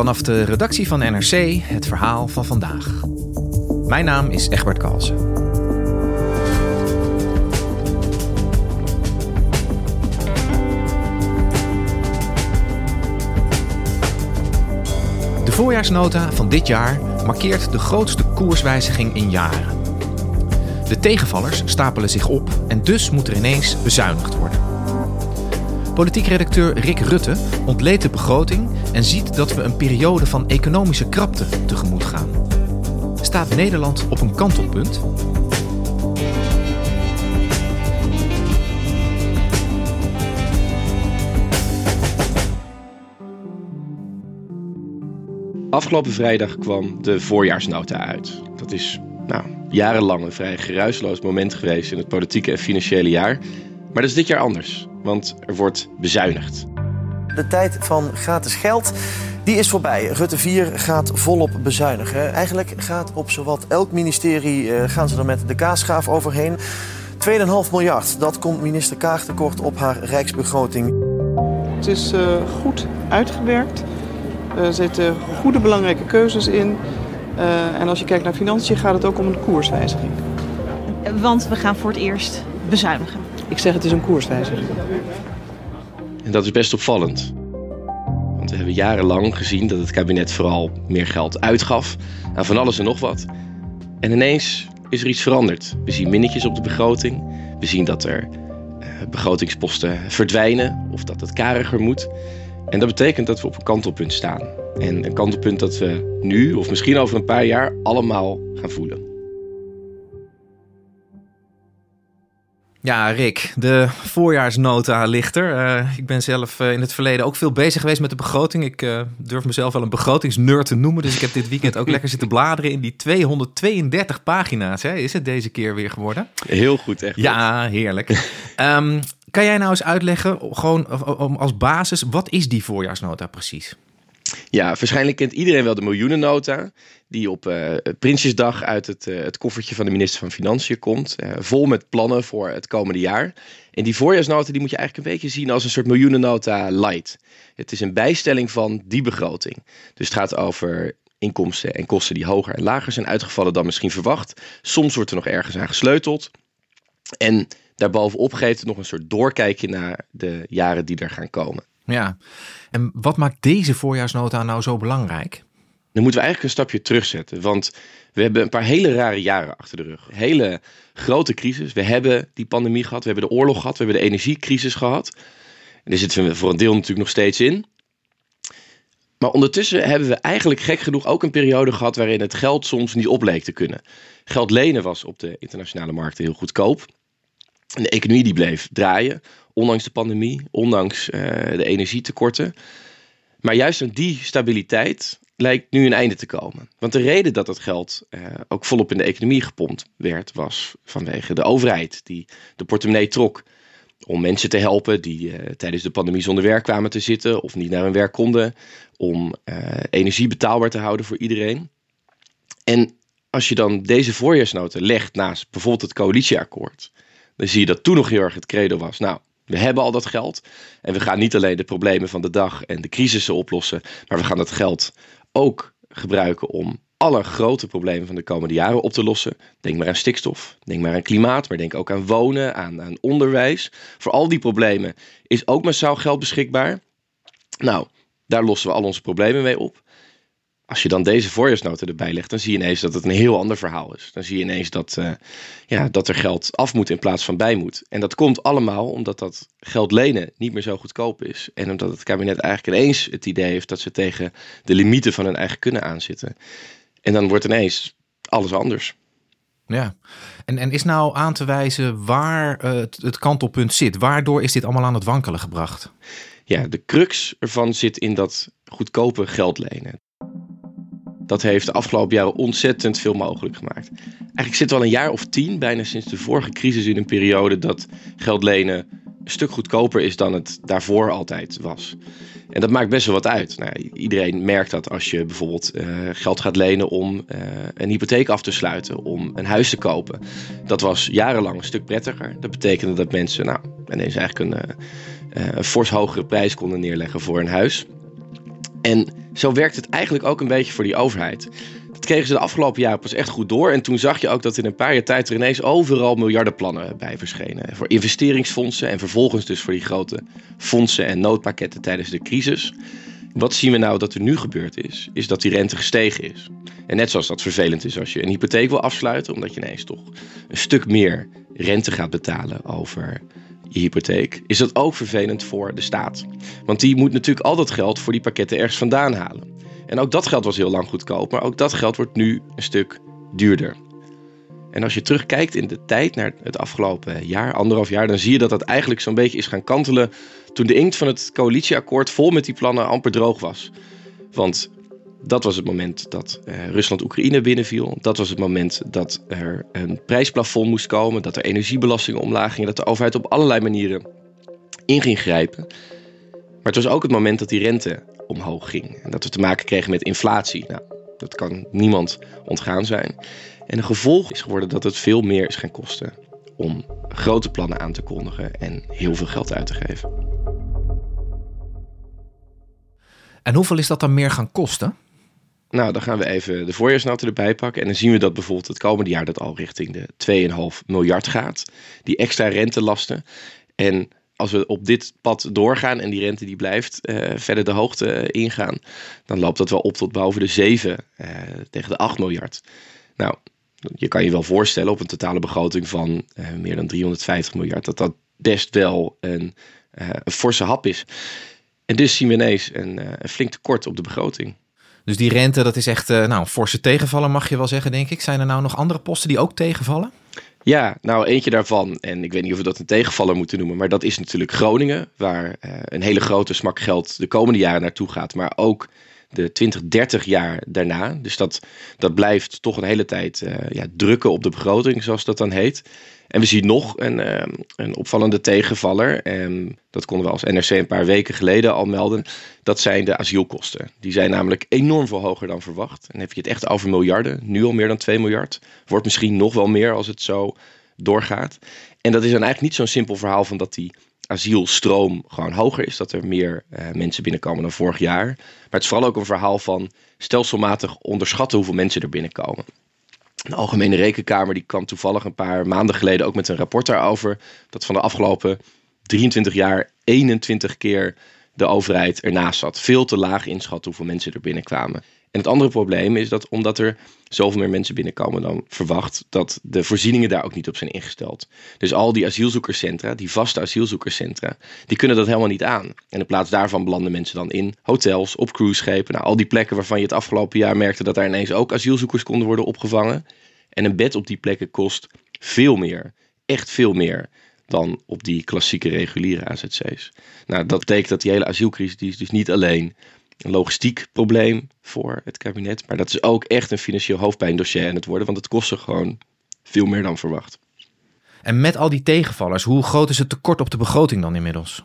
Vanaf de redactie van NRC het verhaal van vandaag. Mijn naam is Egbert Kalsen. De voorjaarsnota van dit jaar markeert de grootste koerswijziging in jaren. De tegenvallers stapelen zich op en dus moet er ineens bezuinigd worden. Politiek redacteur Rick Rutte ontleedt de begroting en ziet dat we een periode van economische krapte tegemoet gaan. Staat Nederland op een kantelpunt? Afgelopen vrijdag kwam de voorjaarsnota uit. Dat is nou, jarenlang een vrij geruisloos moment geweest in het politieke en financiële jaar. Maar dat is dit jaar anders, want er wordt bezuinigd. De tijd van gratis geld die is voorbij. Rutte 4 gaat volop bezuinigen. Eigenlijk gaat op zowat elk ministerie uh, gaan ze er met de kaasschaaf overheen. 2,5 miljard, dat komt minister Kaag tekort op haar rijksbegroting. Het is uh, goed uitgewerkt. Er zitten goede belangrijke keuzes in. Uh, en als je kijkt naar financiën gaat het ook om een koerswijziging. Want we gaan voor het eerst bezuinigen. Ik zeg het is een koerswijziging. En dat is best opvallend. Want we hebben jarenlang gezien dat het kabinet vooral meer geld uitgaf aan van alles en nog wat. En ineens is er iets veranderd. We zien minnetjes op de begroting. We zien dat er uh, begrotingsposten verdwijnen of dat het kariger moet. En dat betekent dat we op een kantelpunt staan. En een kantelpunt dat we nu, of misschien over een paar jaar, allemaal gaan voelen. Ja, Rick, de voorjaarsnota ligt er. Uh, ik ben zelf uh, in het verleden ook veel bezig geweest met de begroting. Ik uh, durf mezelf wel een begrotingsnerd te noemen. Dus ik heb dit weekend ook lekker zitten bladeren in die 232 pagina's. Hè? Is het deze keer weer geworden? Heel goed, echt. Ja, heerlijk. um, kan jij nou eens uitleggen, gewoon als basis, wat is die voorjaarsnota precies? Ja, waarschijnlijk kent iedereen wel de miljoenennota. Die op uh, Prinsjesdag uit het, uh, het koffertje van de minister van Financiën komt. Uh, vol met plannen voor het komende jaar. En die voorjaarsnota die moet je eigenlijk een beetje zien als een soort miljoenennota light. Het is een bijstelling van die begroting. Dus het gaat over inkomsten en kosten die hoger en lager zijn uitgevallen dan misschien verwacht. Soms wordt er nog ergens aan gesleuteld. En daarbovenop geeft het nog een soort doorkijkje naar de jaren die er gaan komen. Ja, en wat maakt deze voorjaarsnota nou zo belangrijk? Dan moeten we eigenlijk een stapje terugzetten. Want we hebben een paar hele rare jaren achter de rug. Hele grote crisis. We hebben die pandemie gehad. We hebben de oorlog gehad. We hebben de energiecrisis gehad. En daar zitten we voor een deel natuurlijk nog steeds in. Maar ondertussen hebben we eigenlijk gek genoeg ook een periode gehad waarin het geld soms niet opleek te kunnen. Geld lenen was op de internationale markten heel goedkoop. De economie die bleef draaien, ondanks de pandemie, ondanks uh, de energietekorten. Maar juist aan die stabiliteit lijkt nu een einde te komen. Want de reden dat dat geld uh, ook volop in de economie gepompt werd, was vanwege de overheid die de portemonnee trok. Om mensen te helpen die uh, tijdens de pandemie zonder werk kwamen te zitten of niet naar hun werk konden. Om energie betaalbaar te houden voor iedereen. En als je dan deze voorjaarsnoten legt naast bijvoorbeeld het coalitieakkoord dan zie je dat toen nog heel erg het credo was. Nou, we hebben al dat geld en we gaan niet alleen de problemen van de dag en de crisissen oplossen, maar we gaan dat geld ook gebruiken om alle grote problemen van de komende jaren op te lossen. Denk maar aan stikstof, denk maar aan klimaat, maar denk ook aan wonen, aan, aan onderwijs. Voor al die problemen is ook massaal geld beschikbaar. Nou, daar lossen we al onze problemen mee op als je dan deze voorjaarsnota erbij legt, dan zie je ineens dat het een heel ander verhaal is. Dan zie je ineens dat, uh, ja, dat er geld af moet in plaats van bij moet. En dat komt allemaal omdat dat geld lenen niet meer zo goedkoop is. En omdat het kabinet eigenlijk ineens het idee heeft dat ze tegen de limieten van hun eigen kunnen aanzitten. En dan wordt ineens alles anders. Ja, en, en is nou aan te wijzen waar uh, het, het kantelpunt zit? Waardoor is dit allemaal aan het wankelen gebracht? Ja, de crux ervan zit in dat goedkope geld lenen. Dat heeft de afgelopen jaren ontzettend veel mogelijk gemaakt. Eigenlijk zit al een jaar of tien, bijna sinds de vorige crisis, in een periode dat geld lenen een stuk goedkoper is dan het daarvoor altijd was. En dat maakt best wel wat uit. Nou, iedereen merkt dat als je bijvoorbeeld uh, geld gaat lenen om uh, een hypotheek af te sluiten, om een huis te kopen. Dat was jarenlang een stuk prettiger. Dat betekende dat mensen nou, ineens eigenlijk een, uh, een fors hogere prijs konden neerleggen voor een huis. En zo werkt het eigenlijk ook een beetje voor die overheid. Dat kregen ze de afgelopen jaren pas echt goed door. En toen zag je ook dat in een paar jaar tijd er ineens overal miljardenplannen bij verschenen. Voor investeringsfondsen en vervolgens dus voor die grote fondsen en noodpakketten tijdens de crisis. Wat zien we nou dat er nu gebeurd is? Is dat die rente gestegen is. En net zoals dat vervelend is als je een hypotheek wil afsluiten, omdat je ineens toch een stuk meer rente gaat betalen over je hypotheek, is dat ook vervelend voor de staat. Want die moet natuurlijk al dat geld voor die pakketten ergens vandaan halen. En ook dat geld was heel lang goedkoop, maar ook dat geld wordt nu een stuk duurder. En als je terugkijkt in de tijd naar het afgelopen jaar, anderhalf jaar, dan zie je dat dat eigenlijk zo'n beetje is gaan kantelen toen de inkt van het coalitieakkoord vol met die plannen amper droog was. Want dat was het moment dat uh, Rusland Oekraïne binnenviel. Dat was het moment dat er een prijsplafond moest komen, dat er energiebelastingen omlaag gingen, dat de overheid op allerlei manieren in ging grijpen. Maar het was ook het moment dat die rente omhoog ging en dat we te maken kregen met inflatie. Nou, dat kan niemand ontgaan zijn. En een gevolg is geworden dat het veel meer is gaan kosten om grote plannen aan te kondigen en heel veel geld uit te geven. En hoeveel is dat dan meer gaan kosten? Nou, dan gaan we even de voorjaarsnoten erbij pakken. En dan zien we dat bijvoorbeeld het komende jaar dat al richting de 2,5 miljard gaat. Die extra rentelasten. En als we op dit pad doorgaan en die rente die blijft uh, verder de hoogte ingaan, dan loopt dat wel op tot boven de 7 uh, tegen de 8 miljard. Nou, je kan je wel voorstellen op een totale begroting van meer dan 350 miljard, dat dat best wel een, een forse hap is. En dus zien we ineens een, een flink tekort op de begroting. Dus die rente, dat is echt uh, nou, een forse tegenvallen, mag je wel zeggen, denk ik. Zijn er nou nog andere posten die ook tegenvallen? Ja, nou eentje daarvan, en ik weet niet of we dat een tegenvaller moeten noemen, maar dat is natuurlijk Groningen, waar uh, een hele grote smak geld de komende jaren naartoe gaat, maar ook de 20, 30 jaar daarna. Dus dat, dat blijft toch een hele tijd uh, ja, drukken op de begroting, zoals dat dan heet. En we zien nog een, ehm, een opvallende tegenvaller. En ehm, dat konden we als NRC een paar weken geleden al melden. Dat zijn de asielkosten. Die zijn namelijk enorm veel hoger dan verwacht. En heb je het echt over miljarden. Nu al meer dan 2 miljard. Wordt misschien nog wel meer als het zo doorgaat. En dat is dan eigenlijk niet zo'n simpel verhaal van dat die asielstroom gewoon hoger is. Dat er meer uh, mensen binnenkomen dan vorig jaar. Maar het is vooral ook een verhaal van stelselmatig onderschatten hoeveel mensen er binnenkomen. De Algemene Rekenkamer die kwam toevallig een paar maanden geleden ook met een rapport daarover. Dat van de afgelopen 23 jaar 21 keer de overheid ernaast zat. Veel te laag inschat hoeveel mensen er binnenkwamen. En het andere probleem is dat omdat er zoveel meer mensen binnenkomen dan verwacht, dat de voorzieningen daar ook niet op zijn ingesteld. Dus al die asielzoekerscentra, die vaste asielzoekerscentra, die kunnen dat helemaal niet aan. En in plaats daarvan belanden mensen dan in hotels, op cruiseschepen, nou, al die plekken waarvan je het afgelopen jaar merkte dat daar ineens ook asielzoekers konden worden opgevangen. En een bed op die plekken kost veel meer, echt veel meer dan op die klassieke reguliere AZC's. Nou, dat betekent dat die hele asielcrisis die is dus niet alleen een logistiek probleem voor het kabinet. Maar dat is ook echt een financieel hoofdpijndossier aan het worden. Want het kost er gewoon veel meer dan verwacht. En met al die tegenvallers, hoe groot is het tekort op de begroting dan inmiddels?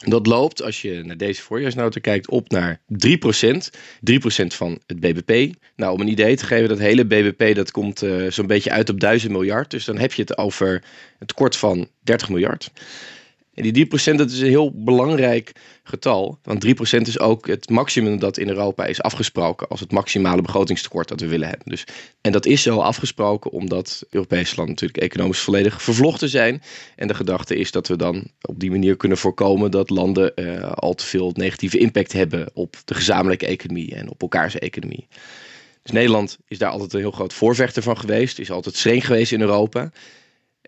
Dat loopt, als je naar deze voorjaarsnota kijkt, op naar 3%. 3% van het BBP. Nou, om een idee te geven, dat hele BBP dat komt uh, zo'n beetje uit op 1000 miljard. Dus dan heb je het over een tekort van 30 miljard. En die 3% dat is een heel belangrijk getal. Want 3% is ook het maximum dat in Europa is afgesproken als het maximale begrotingstekort dat we willen hebben. Dus, en dat is zo afgesproken omdat Europese landen natuurlijk economisch volledig vervlochten zijn. En de gedachte is dat we dan op die manier kunnen voorkomen dat landen uh, al te veel negatieve impact hebben op de gezamenlijke economie en op elkaars economie. Dus Nederland is daar altijd een heel groot voorvechter van geweest, is altijd streng geweest in Europa.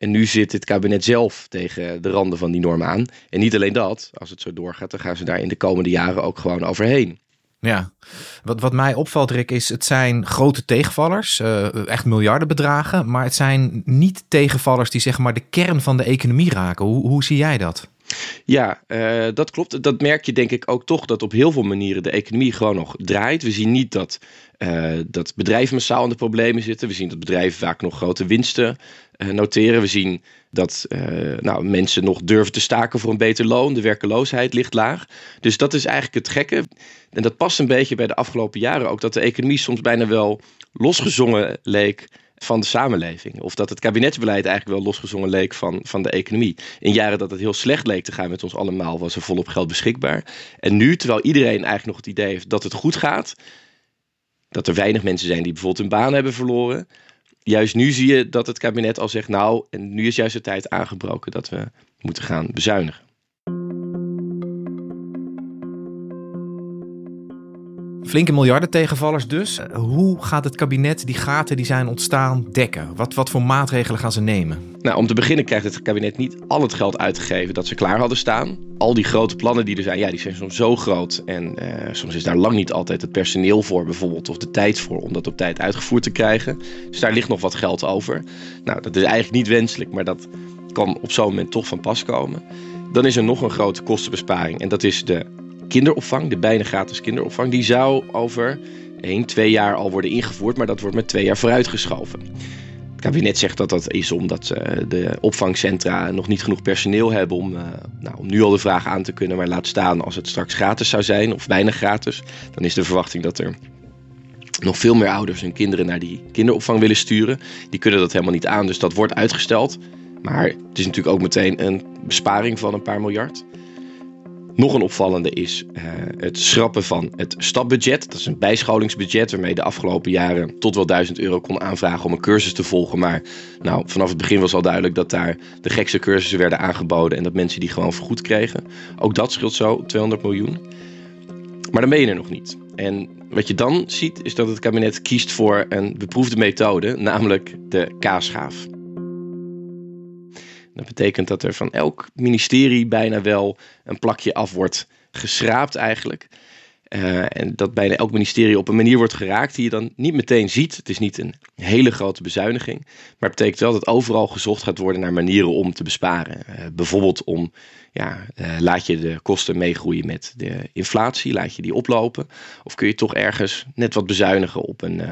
En nu zit het kabinet zelf tegen de randen van die norm aan. En niet alleen dat, als het zo doorgaat, dan gaan ze daar in de komende jaren ook gewoon overheen. Ja, wat, wat mij opvalt, Rick, is het zijn grote tegenvallers, uh, echt miljardenbedragen, maar het zijn niet tegenvallers die zeg maar de kern van de economie raken. Hoe, hoe zie jij dat? Ja, uh, dat klopt. Dat merk je denk ik ook toch dat op heel veel manieren de economie gewoon nog draait. We zien niet dat, uh, dat bedrijven massaal in de problemen zitten. We zien dat bedrijven vaak nog grote winsten uh, noteren. We zien dat nou, mensen nog durven te staken voor een beter loon. De werkeloosheid ligt laag. Dus dat is eigenlijk het gekke. En dat past een beetje bij de afgelopen jaren ook. Dat de economie soms bijna wel losgezongen leek van de samenleving. Of dat het kabinetsbeleid eigenlijk wel losgezongen leek van, van de economie. In jaren dat het heel slecht leek te gaan met ons allemaal, was er volop geld beschikbaar. En nu, terwijl iedereen eigenlijk nog het idee heeft dat het goed gaat, dat er weinig mensen zijn die bijvoorbeeld hun baan hebben verloren. Juist nu zie je dat het kabinet al zegt, nou, en nu is juist de tijd aangebroken dat we moeten gaan bezuinigen. Flinke miljarden tegenvallers dus. Hoe gaat het kabinet die gaten die zijn ontstaan dekken? Wat, wat voor maatregelen gaan ze nemen? Nou, om te beginnen krijgt het kabinet niet al het geld uitgegeven dat ze klaar hadden staan. Al die grote plannen die er zijn, ja, die zijn soms zo groot. En uh, soms is daar lang niet altijd het personeel voor bijvoorbeeld, of de tijd voor om dat op tijd uitgevoerd te krijgen. Dus daar ligt nog wat geld over. Nou, dat is eigenlijk niet wenselijk, maar dat kan op zo'n moment toch van pas komen. Dan is er nog een grote kostenbesparing en dat is de kinderopvang, de bijna gratis kinderopvang, die zou over 1, 2 jaar al worden ingevoerd, maar dat wordt met twee jaar vooruitgeschoven. Het kabinet zegt dat dat is omdat uh, de opvangcentra nog niet genoeg personeel hebben om, uh, nou, om nu al de vraag aan te kunnen. Maar laat staan als het straks gratis zou zijn of bijna gratis, dan is de verwachting dat er nog veel meer ouders hun kinderen naar die kinderopvang willen sturen. Die kunnen dat helemaal niet aan, dus dat wordt uitgesteld. Maar het is natuurlijk ook meteen een besparing van een paar miljard. Nog een opvallende is uh, het schrappen van het stapbudget. Dat is een bijscholingsbudget waarmee je de afgelopen jaren tot wel 1000 euro kon aanvragen om een cursus te volgen. Maar nou, vanaf het begin was al duidelijk dat daar de gekste cursussen werden aangeboden en dat mensen die gewoon vergoed kregen. Ook dat scheelt zo 200 miljoen. Maar dan ben je er nog niet. En wat je dan ziet is dat het kabinet kiest voor een beproefde methode, namelijk de kaasschaaf. Dat betekent dat er van elk ministerie bijna wel een plakje af wordt geschraapt eigenlijk. Uh, en dat bijna elk ministerie op een manier wordt geraakt die je dan niet meteen ziet. Het is niet een hele grote bezuiniging. Maar het betekent wel dat overal gezocht gaat worden naar manieren om te besparen. Uh, bijvoorbeeld om, ja, uh, laat je de kosten meegroeien met de inflatie, laat je die oplopen. Of kun je toch ergens net wat bezuinigen op een,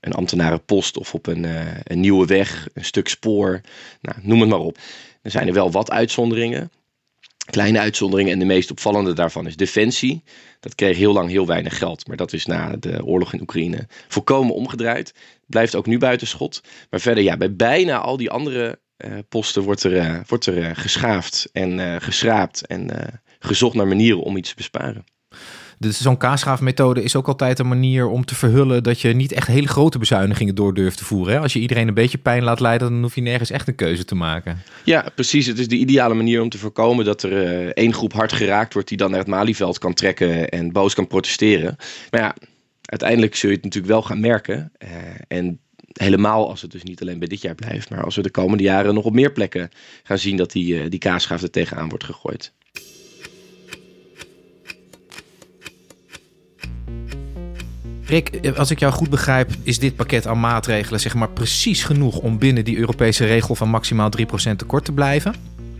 een ambtenarenpost of op een, een nieuwe weg, een stuk spoor. Nou, noem het maar op. Er zijn er wel wat uitzonderingen kleine uitzonderingen. En de meest opvallende daarvan is Defensie. Dat kreeg heel lang heel weinig geld. Maar dat is na de oorlog in Oekraïne volkomen omgedraaid. Blijft ook nu buiten schot. Maar verder, ja, bij bijna al die andere uh, posten wordt er, uh, wordt er uh, geschaafd en geschraapt. En gezocht naar manieren om iets te besparen. Dus zo'n kaasschaafmethode is ook altijd een manier om te verhullen dat je niet echt hele grote bezuinigingen door durft te voeren. Hè? Als je iedereen een beetje pijn laat leiden, dan hoef je nergens echt een keuze te maken. Ja, precies. Het is de ideale manier om te voorkomen dat er uh, één groep hard geraakt wordt die dan naar het Malieveld kan trekken en boos kan protesteren. Maar ja, uiteindelijk zul je het natuurlijk wel gaan merken. Uh, en helemaal als het dus niet alleen bij dit jaar blijft, maar als we de komende jaren nog op meer plekken gaan zien dat die, uh, die kaasschaaf er tegenaan wordt gegooid. Rick, als ik jou goed begrijp, is dit pakket aan maatregelen zeg maar precies genoeg om binnen die Europese regel van maximaal 3% tekort te blijven.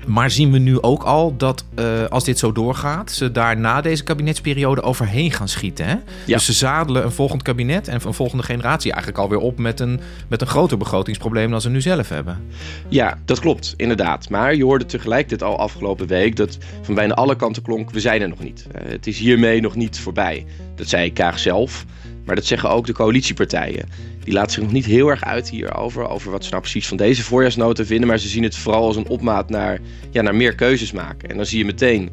Maar zien we nu ook al dat uh, als dit zo doorgaat, ze daar na deze kabinetsperiode overheen gaan schieten. Hè? Ja. Dus ze zadelen een volgend kabinet en een volgende generatie eigenlijk alweer op met een, met een groter begrotingsprobleem dan ze nu zelf hebben. Ja, dat klopt, inderdaad. Maar je hoorde tegelijkertijd al afgelopen week dat van bijna alle kanten klonk: we zijn er nog niet. Uh, het is hiermee nog niet voorbij. Dat zei Kaag zelf. Maar dat zeggen ook de coalitiepartijen. Die laten zich nog niet heel erg uit hierover, over wat ze nou precies van deze voorjaarsnota vinden. Maar ze zien het vooral als een opmaat naar, ja, naar meer keuzes maken. En dan zie je meteen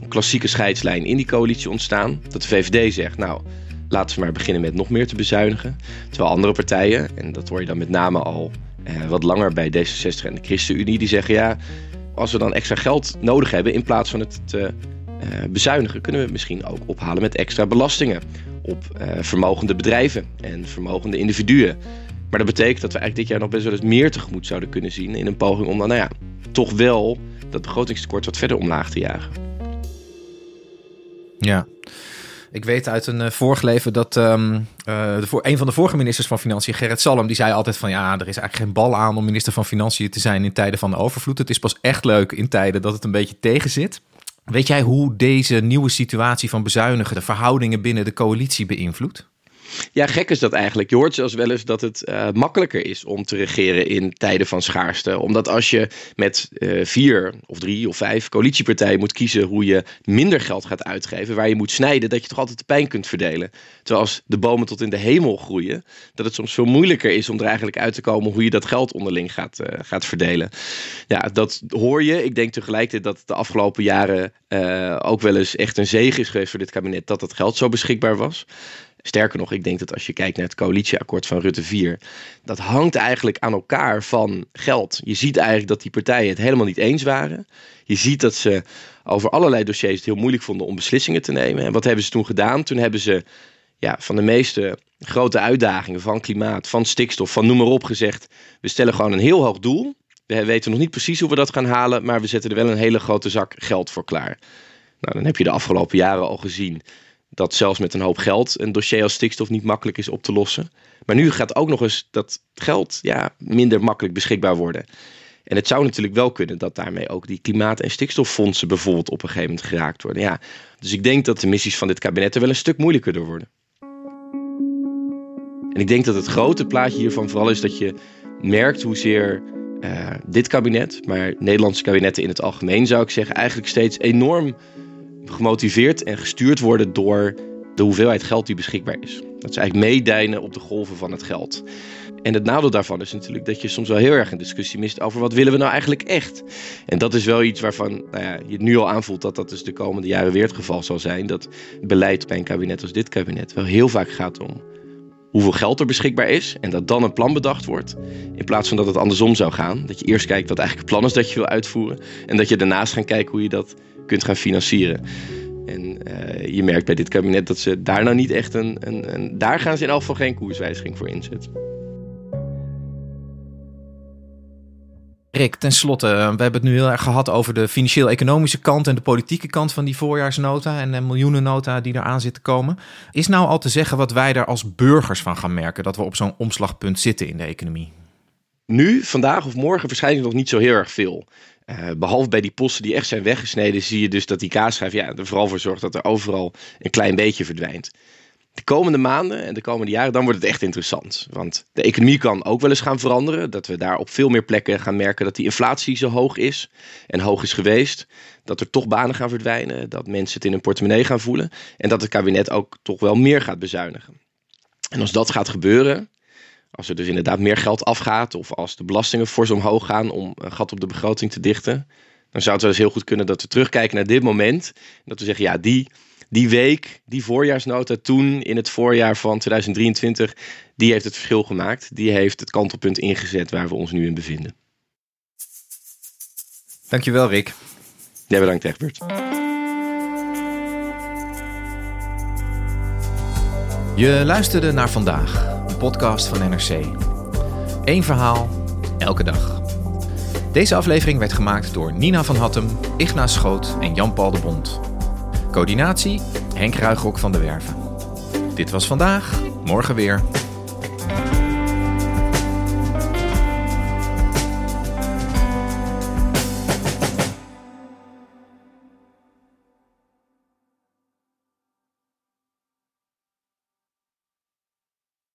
een klassieke scheidslijn in die coalitie ontstaan. Dat de VVD zegt, nou, laten we maar beginnen met nog meer te bezuinigen. Terwijl andere partijen, en dat hoor je dan met name al eh, wat langer bij D66 en de ChristenUnie, die zeggen, ja, als we dan extra geld nodig hebben in plaats van het te uh, bezuinigen, kunnen we het misschien ook ophalen met extra belastingen op uh, vermogende bedrijven en vermogende individuen. Maar dat betekent dat we eigenlijk dit jaar nog best wel eens meer tegemoet zouden kunnen zien in een poging om dan, nou ja, toch wel dat begrotingstekort wat verder omlaag te jagen. Ja. Ik weet uit een uh, vorig leven dat uh, de voor, een van de vorige ministers van Financiën, Gerrit Salm, die zei altijd van ja, er is eigenlijk geen bal aan om minister van Financiën te zijn in tijden van de overvloed. Het is pas echt leuk in tijden dat het een beetje tegen zit. Weet jij hoe deze nieuwe situatie van bezuinigen de verhoudingen binnen de coalitie beïnvloedt? Ja, gek is dat eigenlijk. Je hoort zelfs wel eens dat het uh, makkelijker is om te regeren in tijden van schaarste. Omdat als je met uh, vier of drie of vijf coalitiepartijen moet kiezen hoe je minder geld gaat uitgeven, waar je moet snijden, dat je toch altijd de pijn kunt verdelen. Terwijl als de bomen tot in de hemel groeien, dat het soms veel moeilijker is om er eigenlijk uit te komen hoe je dat geld onderling gaat, uh, gaat verdelen. Ja, dat hoor je. Ik denk tegelijkertijd dat de afgelopen jaren ook wel eens echt een zegen is geweest voor dit kabinet dat dat geld zo beschikbaar was. Sterker nog, ik denk dat als je kijkt naar het coalitieakkoord van Rutte 4, dat hangt eigenlijk aan elkaar van geld. Je ziet eigenlijk dat die partijen het helemaal niet eens waren. Je ziet dat ze over allerlei dossiers het heel moeilijk vonden om beslissingen te nemen. En wat hebben ze toen gedaan? Toen hebben ze ja, van de meeste grote uitdagingen van klimaat, van stikstof, van noem maar op gezegd. We stellen gewoon een heel hoog doel. We weten nog niet precies hoe we dat gaan halen, maar we zetten er wel een hele grote zak geld voor klaar. Nou, dan heb je de afgelopen jaren al gezien dat zelfs met een hoop geld een dossier als stikstof niet makkelijk is op te lossen. Maar nu gaat ook nog eens dat geld ja, minder makkelijk beschikbaar worden. En het zou natuurlijk wel kunnen dat daarmee ook die klimaat- en stikstoffondsen bijvoorbeeld op een gegeven moment geraakt worden. Ja, dus ik denk dat de missies van dit kabinet er wel een stuk moeilijker door worden. En ik denk dat het grote plaatje hiervan vooral is dat je merkt hoezeer uh, dit kabinet, maar Nederlandse kabinetten in het algemeen zou ik zeggen, eigenlijk steeds enorm gemotiveerd en gestuurd worden door de hoeveelheid geld die beschikbaar is. Dat ze eigenlijk meedijnen op de golven van het geld. En het nadeel daarvan is natuurlijk dat je soms wel heel erg een discussie mist over wat willen we nou eigenlijk echt. En dat is wel iets waarvan nou ja, je nu al aanvoelt dat dat dus de komende jaren weer het geval zal zijn. Dat beleid bij een kabinet als dit kabinet wel heel vaak gaat om hoeveel geld er beschikbaar is en dat dan een plan bedacht wordt. In plaats van dat het andersom zou gaan. Dat je eerst kijkt wat eigenlijk het plan is dat je wil uitvoeren. En dat je daarnaast gaat kijken hoe je dat kunt gaan financieren. En uh, je merkt bij dit kabinet dat ze daar nou niet echt een, een, een. Daar gaan ze in elk geval geen koerswijziging voor inzetten. Rick, tenslotte, we hebben het nu heel erg gehad over de financieel-economische kant en de politieke kant van die voorjaarsnota en de miljoenennota die eraan zit te komen. Is nou al te zeggen wat wij er als burgers van gaan merken dat we op zo'n omslagpunt zitten in de economie? Nu, vandaag of morgen waarschijnlijk nog niet zo heel erg veel. Uh, behalve bij die posten die echt zijn weggesneden, zie je dus dat die kaasschijf ja, er vooral voor zorgt dat er overal een klein beetje verdwijnt. De komende maanden en de komende jaren, dan wordt het echt interessant. Want de economie kan ook wel eens gaan veranderen. Dat we daar op veel meer plekken gaan merken dat die inflatie zo hoog is en hoog is geweest. Dat er toch banen gaan verdwijnen, dat mensen het in hun portemonnee gaan voelen. En dat het kabinet ook toch wel meer gaat bezuinigen. En als dat gaat gebeuren, als er dus inderdaad meer geld afgaat of als de belastingen fors omhoog gaan om een gat op de begroting te dichten, dan zou het wel eens heel goed kunnen dat we terugkijken naar dit moment. En dat we zeggen, ja, die, die week, die voorjaarsnota toen in het voorjaar van 2023, die heeft het verschil gemaakt. Die heeft het kantelpunt ingezet waar we ons nu in bevinden. Dankjewel, Rick. Ja, bedankt, Egbert. Je luisterde naar vandaag podcast van NRC. Eén verhaal, elke dag. Deze aflevering werd gemaakt door Nina van Hattem, Igna Schoot en Jan-Paul de Bond. Coördinatie Henk Ruigrok van de Werven. Dit was vandaag, morgen weer.